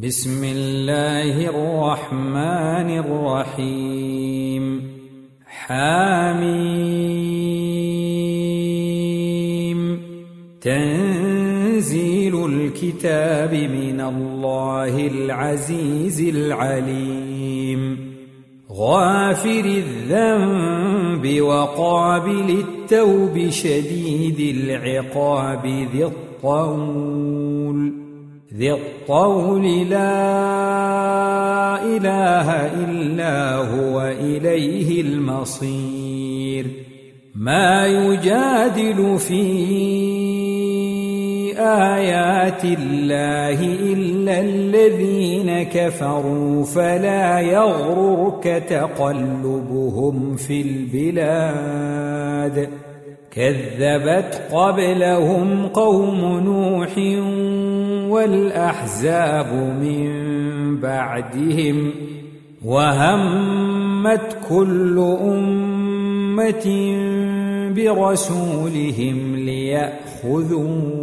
بسم الله الرحمن الرحيم حاميم تنزيل الكتاب من الله العزيز العليم غافر الذنب وقابل التوب شديد العقاب ذي الطول ذي الطول لا إله إلا هو إليه المصير. ما يجادل في آيات الله إلا الذين كفروا فلا يغررك تقلبهم في البلاد. كذبت قبلهم قوم نوح والأحزاب من بعدهم وهمت كل أمة برسولهم ليأخذوه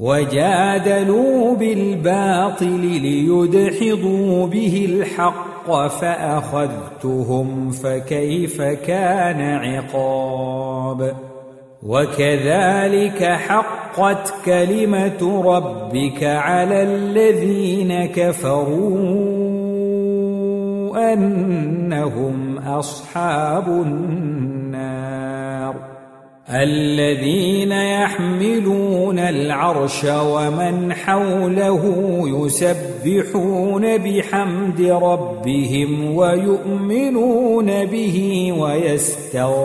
وجادلوا بالباطل ليدحضوا به الحق فأخذتهم فكيف كان عقاب وكذلك حقت كلمة ربك على الذين كفروا أنهم أصحاب النار. الذين يحملون العرش ومن حوله يسبحون بحمد ربهم ويؤمنون به ويستغفرون.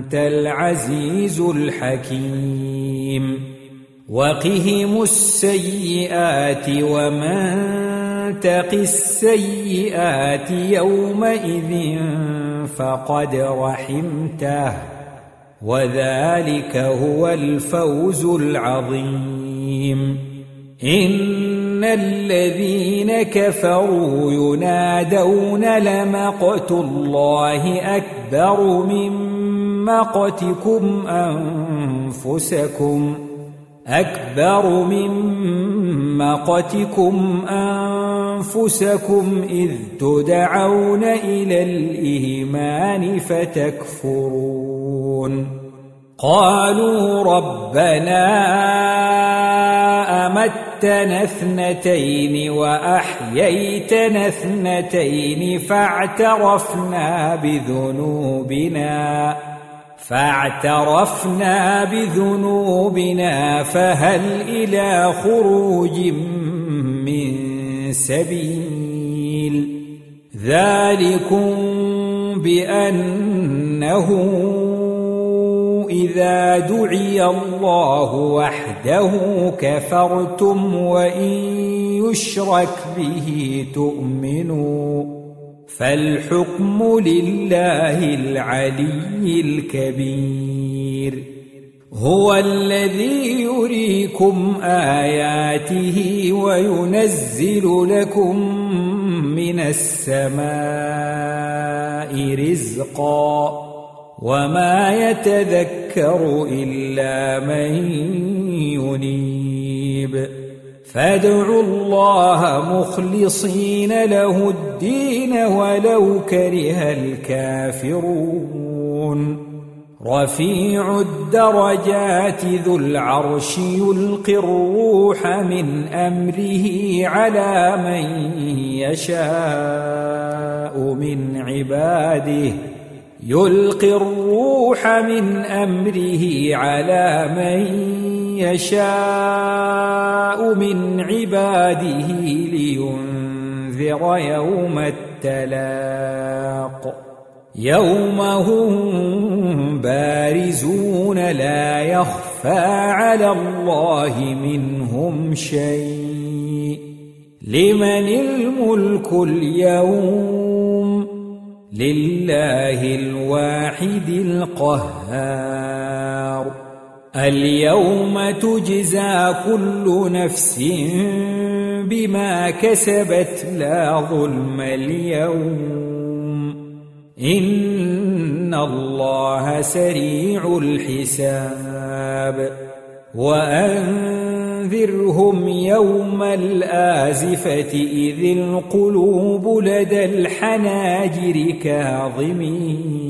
أنت العزيز الحكيم. وقهم السيئات ومن تق السيئات يومئذ فقد رحمته. وذلك هو الفوز العظيم. إن الذين كفروا ينادون لمقت الله أكبر من مقتكم أنفسكم أكبر من مقتكم أنفسكم إذ تدعون إلى الإيمان فتكفرون. قالوا ربنا أمتنا اثنتين وأحييتنا اثنتين فاعترفنا بذنوبنا. فاعترفنا بذنوبنا فهل إلى خروج من سبيل؟ ذلكم بأنه إذا دعي الله وحده كفرتم وإن يشرك به تؤمنوا. فالحكم لله العلي الكبير. هو الذي يريكم آياته وينزل لكم من السماء رزقا. وما يتذكر إلا من ينيب. فادعوا الله مخلصين له الدين ولو كره الكافرون. رفيع الدرجات ذو العرش يلقي الروح من أمره على من يشاء من عباده. يلقي الروح من أمره على من يشاء من عباده لينذر يوم التلاق. يوم هم بارزون لا يخفى على الله منهم شيء. لمن الملك اليوم؟ لله الواحد القهار. اليوم تجزى كل نفس بما كسبت لا ظلم اليوم. إن الله سريع الحساب. وأنذرهم يوم الآزفة إذ القلوب لدى الحناجر كاظمين.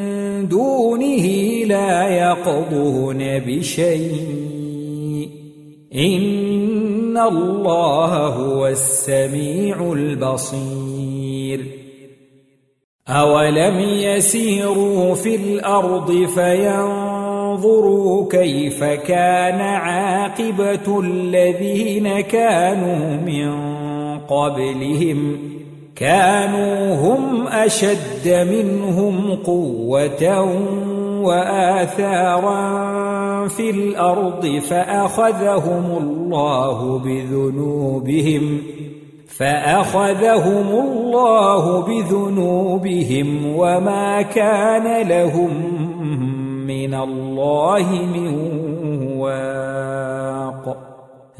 دونه لا يقضون بشيء. إن الله هو السميع البصير. أولم يسيروا في الأرض فينظروا كيف كان عاقبة الذين كانوا من قبلهم كانوا هم أشد منهم قوة وآثارا في الأرض فأخذهم الله بذنوبهم فأخذهم الله بذنوبهم وما كان لهم من الله من واق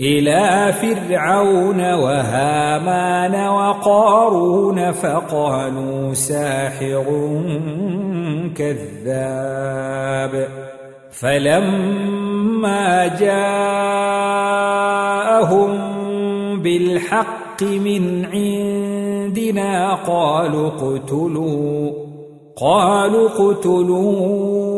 إلى فرعون وهامان وقارون فقالوا ساحر كذاب. فلما جاءهم بالحق من عندنا قالوا اقتلوا قالوا اقتلوا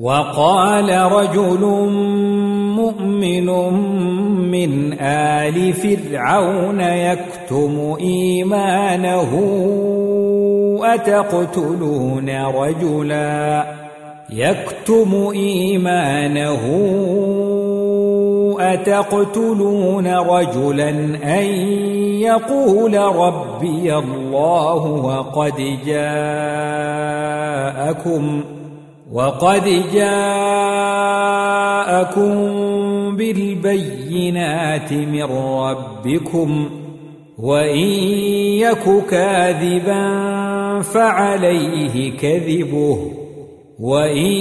وقال رجل مؤمن من آل فرعون يكتم إيمانه أتقتلون رجلا يكتم إيمانه أتقتلون رجلا أن يقول ربي الله وقد جاءكم وقد جاءكم بالبينات من ربكم وإن يك كاذبا فعليه كذبه وإن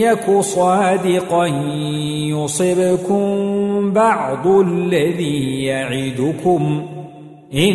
يك صادقا يصبكم بعض الذي يعدكم إن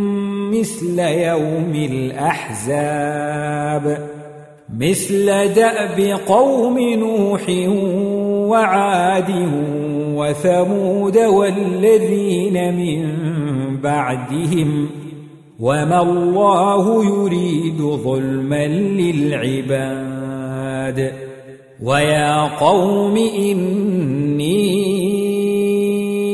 مثل يوم الأحزاب مثل دأب قوم نوح وعاد وثمود والذين من بعدهم وما الله يريد ظلما للعباد ويا قوم إني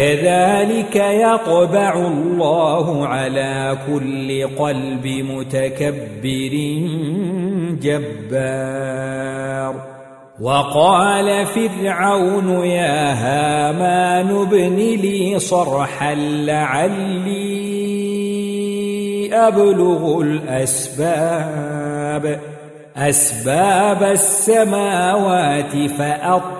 كذلك يطبع الله على كل قلب متكبر جبار. وقال فرعون يا هامان ابن لي صرحا لعلي أبلغ الأسباب. أسباب السماوات فأطلع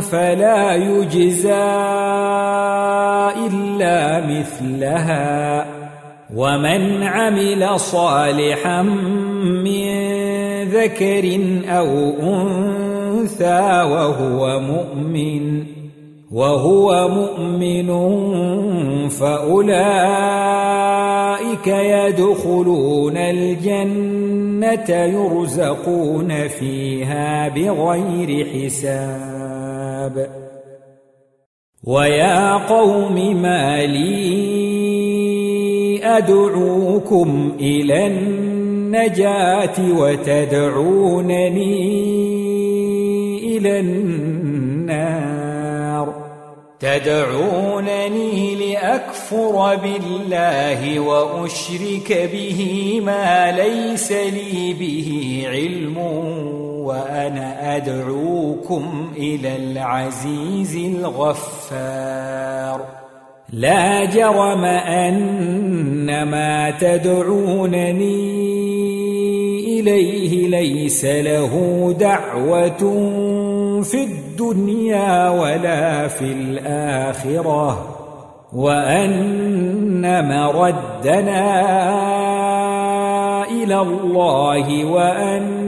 فلا يجزى إلا مثلها. ومن عمل صالحا من ذكر أو أنثى وهو مؤمن وهو مؤمن فأولئك يدخلون الجنة يرزقون فيها بغير حساب. ويا قوم ما لي أدعوكم إلى النجاة وتدعونني إلى النار. تدعونني لأكفر بالله وأشرك به ما ليس لي به علم. وأنا أدعوكم إلى العزيز الغفار. لا جرم أن ما تدعونني إليه ليس له دعوة في الدنيا ولا في الآخرة وأن مردنا إلى الله وأن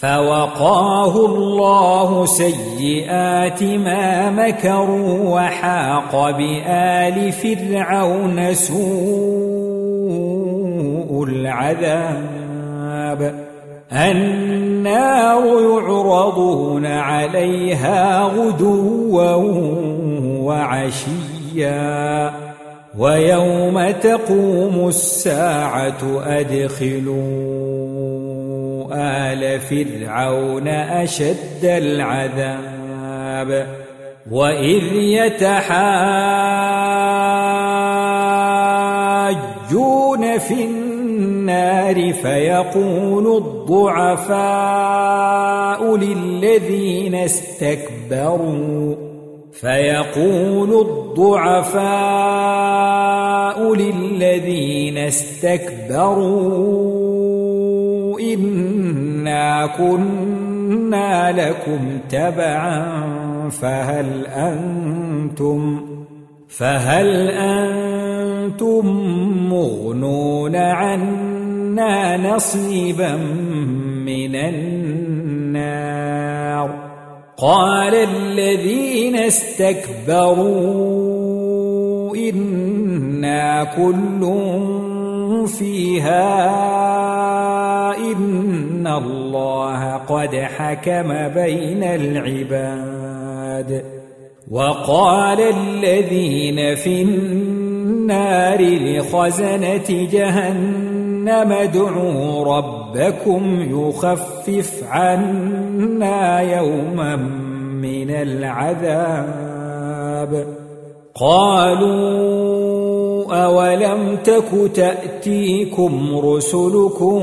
فوقاه الله سيئات ما مكروا وحاق بآل فرعون سوء العذاب. النار يعرضون عليها غدوا وعشيا. ويوم تقوم الساعة أدخلوا آل فرعون أشد العذاب وإذ يتحاجون في النار فيقول الضعفاء للذين استكبروا فيقول الضعفاء للذين استكبروا إنا كنا لكم تبعا فهل أنتم فهل أنتم مغنون عنا نصيبا من النار قال الذين استكبروا إنا كل فيها إن الله قد حكم بين العباد وقال الذين في النار لخزنة جهنم ادعوا ربكم يخفف عنا يوما من العذاب قالوا أولم تك تأتيكم رسلكم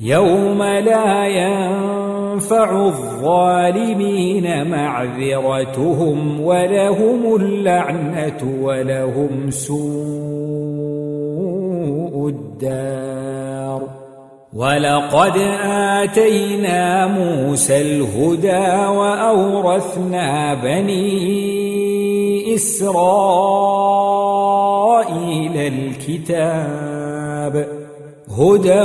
يوم لا ينفع الظالمين معذرتهم ولهم اللعنة ولهم سوء الدار. ولقد آتينا موسى الهدى وأورثنا بني إسرائيل الكتاب. هدى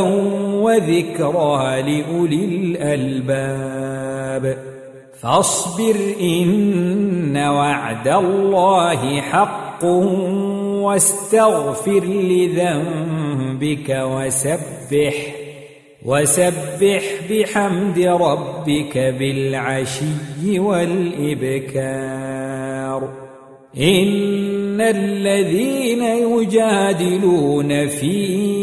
وذكرى لأولي الألباب. فاصبر إن وعد الله حق واستغفر لذنبك وسبح وسبح بحمد ربك بالعشي والإبكار. إن الذين يجادلون في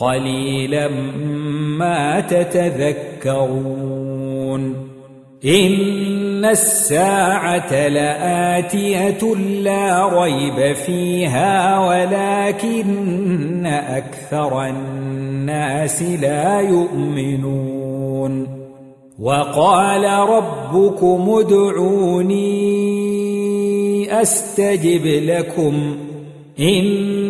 قليلا ما تتذكرون. إن الساعة لآتية لا ريب فيها ولكن أكثر الناس لا يؤمنون. وقال ربكم ادعوني أستجب لكم. إن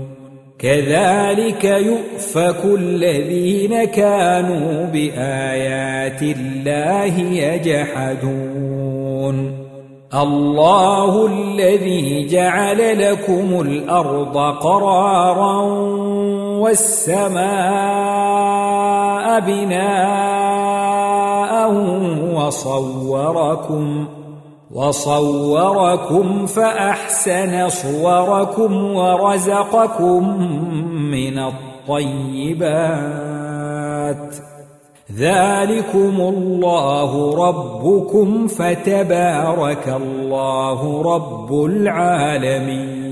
كذلك يؤفك الذين كانوا بآيات الله يجحدون. الله الذي جعل لكم الأرض قرارا والسماء بناء وصوركم وصوركم فأحسن صوركم ورزقكم من الطيبات. ذلكم الله ربكم فتبارك الله رب العالمين.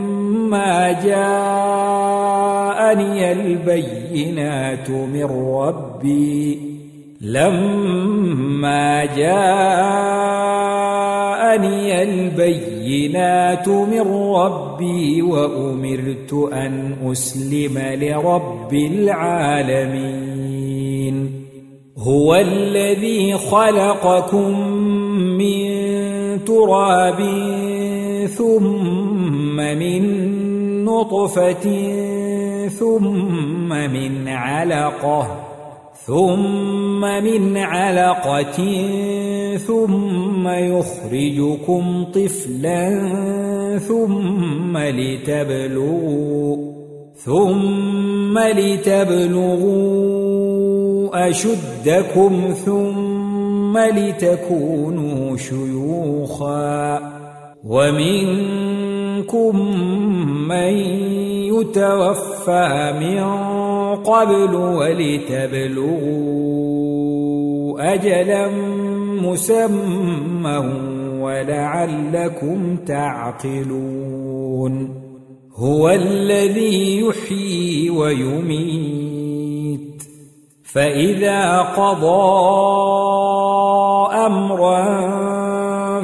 جاءني البينات من ربي. لما جاءني البينات من ربي وأمرت أن أسلم لرب العالمين. هو الذي خلقكم من تراب ثم من نطفة ثم من علقة ثم من علقة ثم يخرجكم طفلا ثم لتبلغوا ثم لتبلغوا أشدكم ثم لتكونوا شيوخا. ومنكم من يتوفى من قبل ولتبلغوا أجلا مسمى ولعلكم تعقلون هو الذي يحيي ويميت فإذا قضى أمرا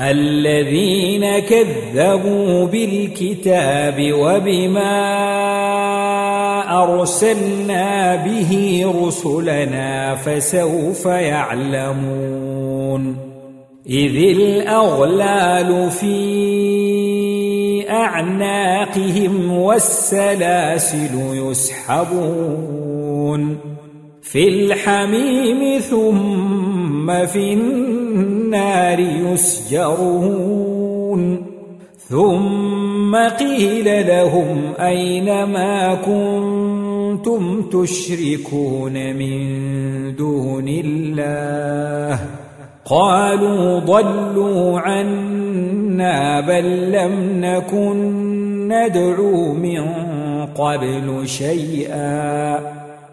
الذين كذبوا بالكتاب وبما أرسلنا به رسلنا فسوف يعلمون إذ الأغلال في أعناقهم والسلاسل يسحبون في الحميم ثم في النار يسجرون. ثم قيل لهم أين ما كنتم تشركون من دون الله؟ قالوا ضلوا عنا بل لم نكن ندعو من قبل شيئا.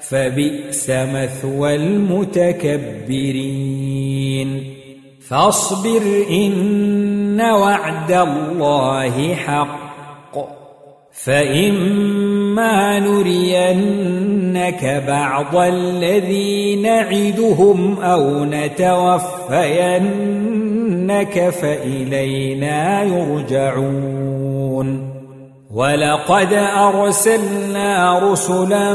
فبئس مثوى المتكبرين. فاصبر إن وعد الله حق. فإما نرينك بعض الذي نعدهم أو نتوفينك فإلينا يرجعون. ولقد أرسلنا رسلا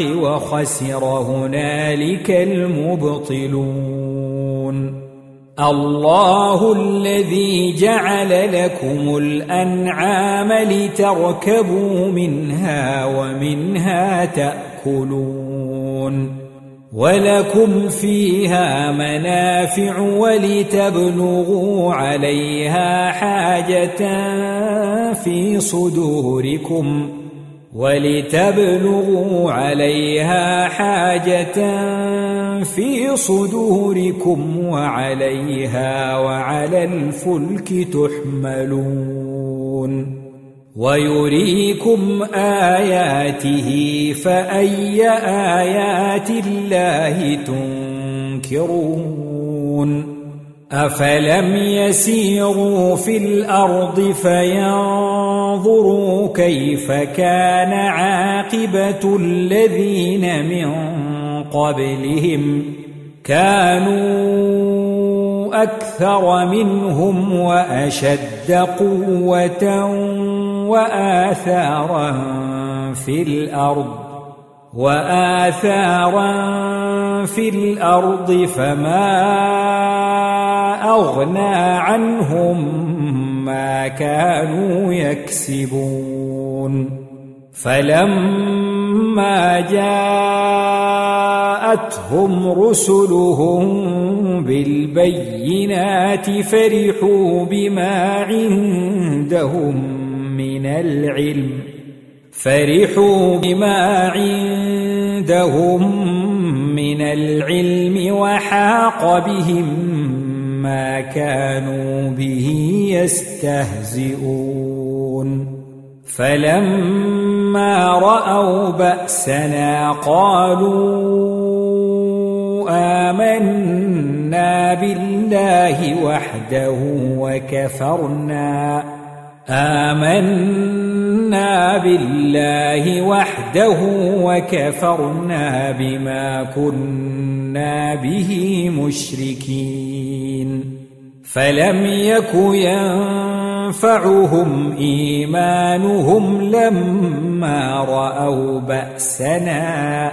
وخسر هنالك المبطلون. الله الذي جعل لكم الأنعام لتركبوا منها ومنها تأكلون. ولكم فيها منافع ولتبلغوا عليها حاجة في صدوركم. ولتبلغوا عليها حاجة في صدوركم وعليها وعلى الفلك تحملون ويريكم آياته فأي آيات الله تنكرون أفلم يسيروا في الأرض فينظروا كيف كان عاقبة الذين من قبلهم كانوا أكثر منهم وأشد قوة وآثارا في الأرض وآثارا في الأرض فما أغنى عنهم ما كانوا يكسبون. فلما جاءتهم رسلهم بالبينات فرحوا بما عندهم من العلم. فرحوا بما عندهم من العلم وحاق بهم ما كانوا به يستهزئون. فلما رأوا بأسنا قالوا آمنا بالله وحده وكفرنا. آمنا بالله وحده وكفرنا بما كنا به مشركين. فلم يك ينفعهم إيمانهم لما رأوا بأسنا.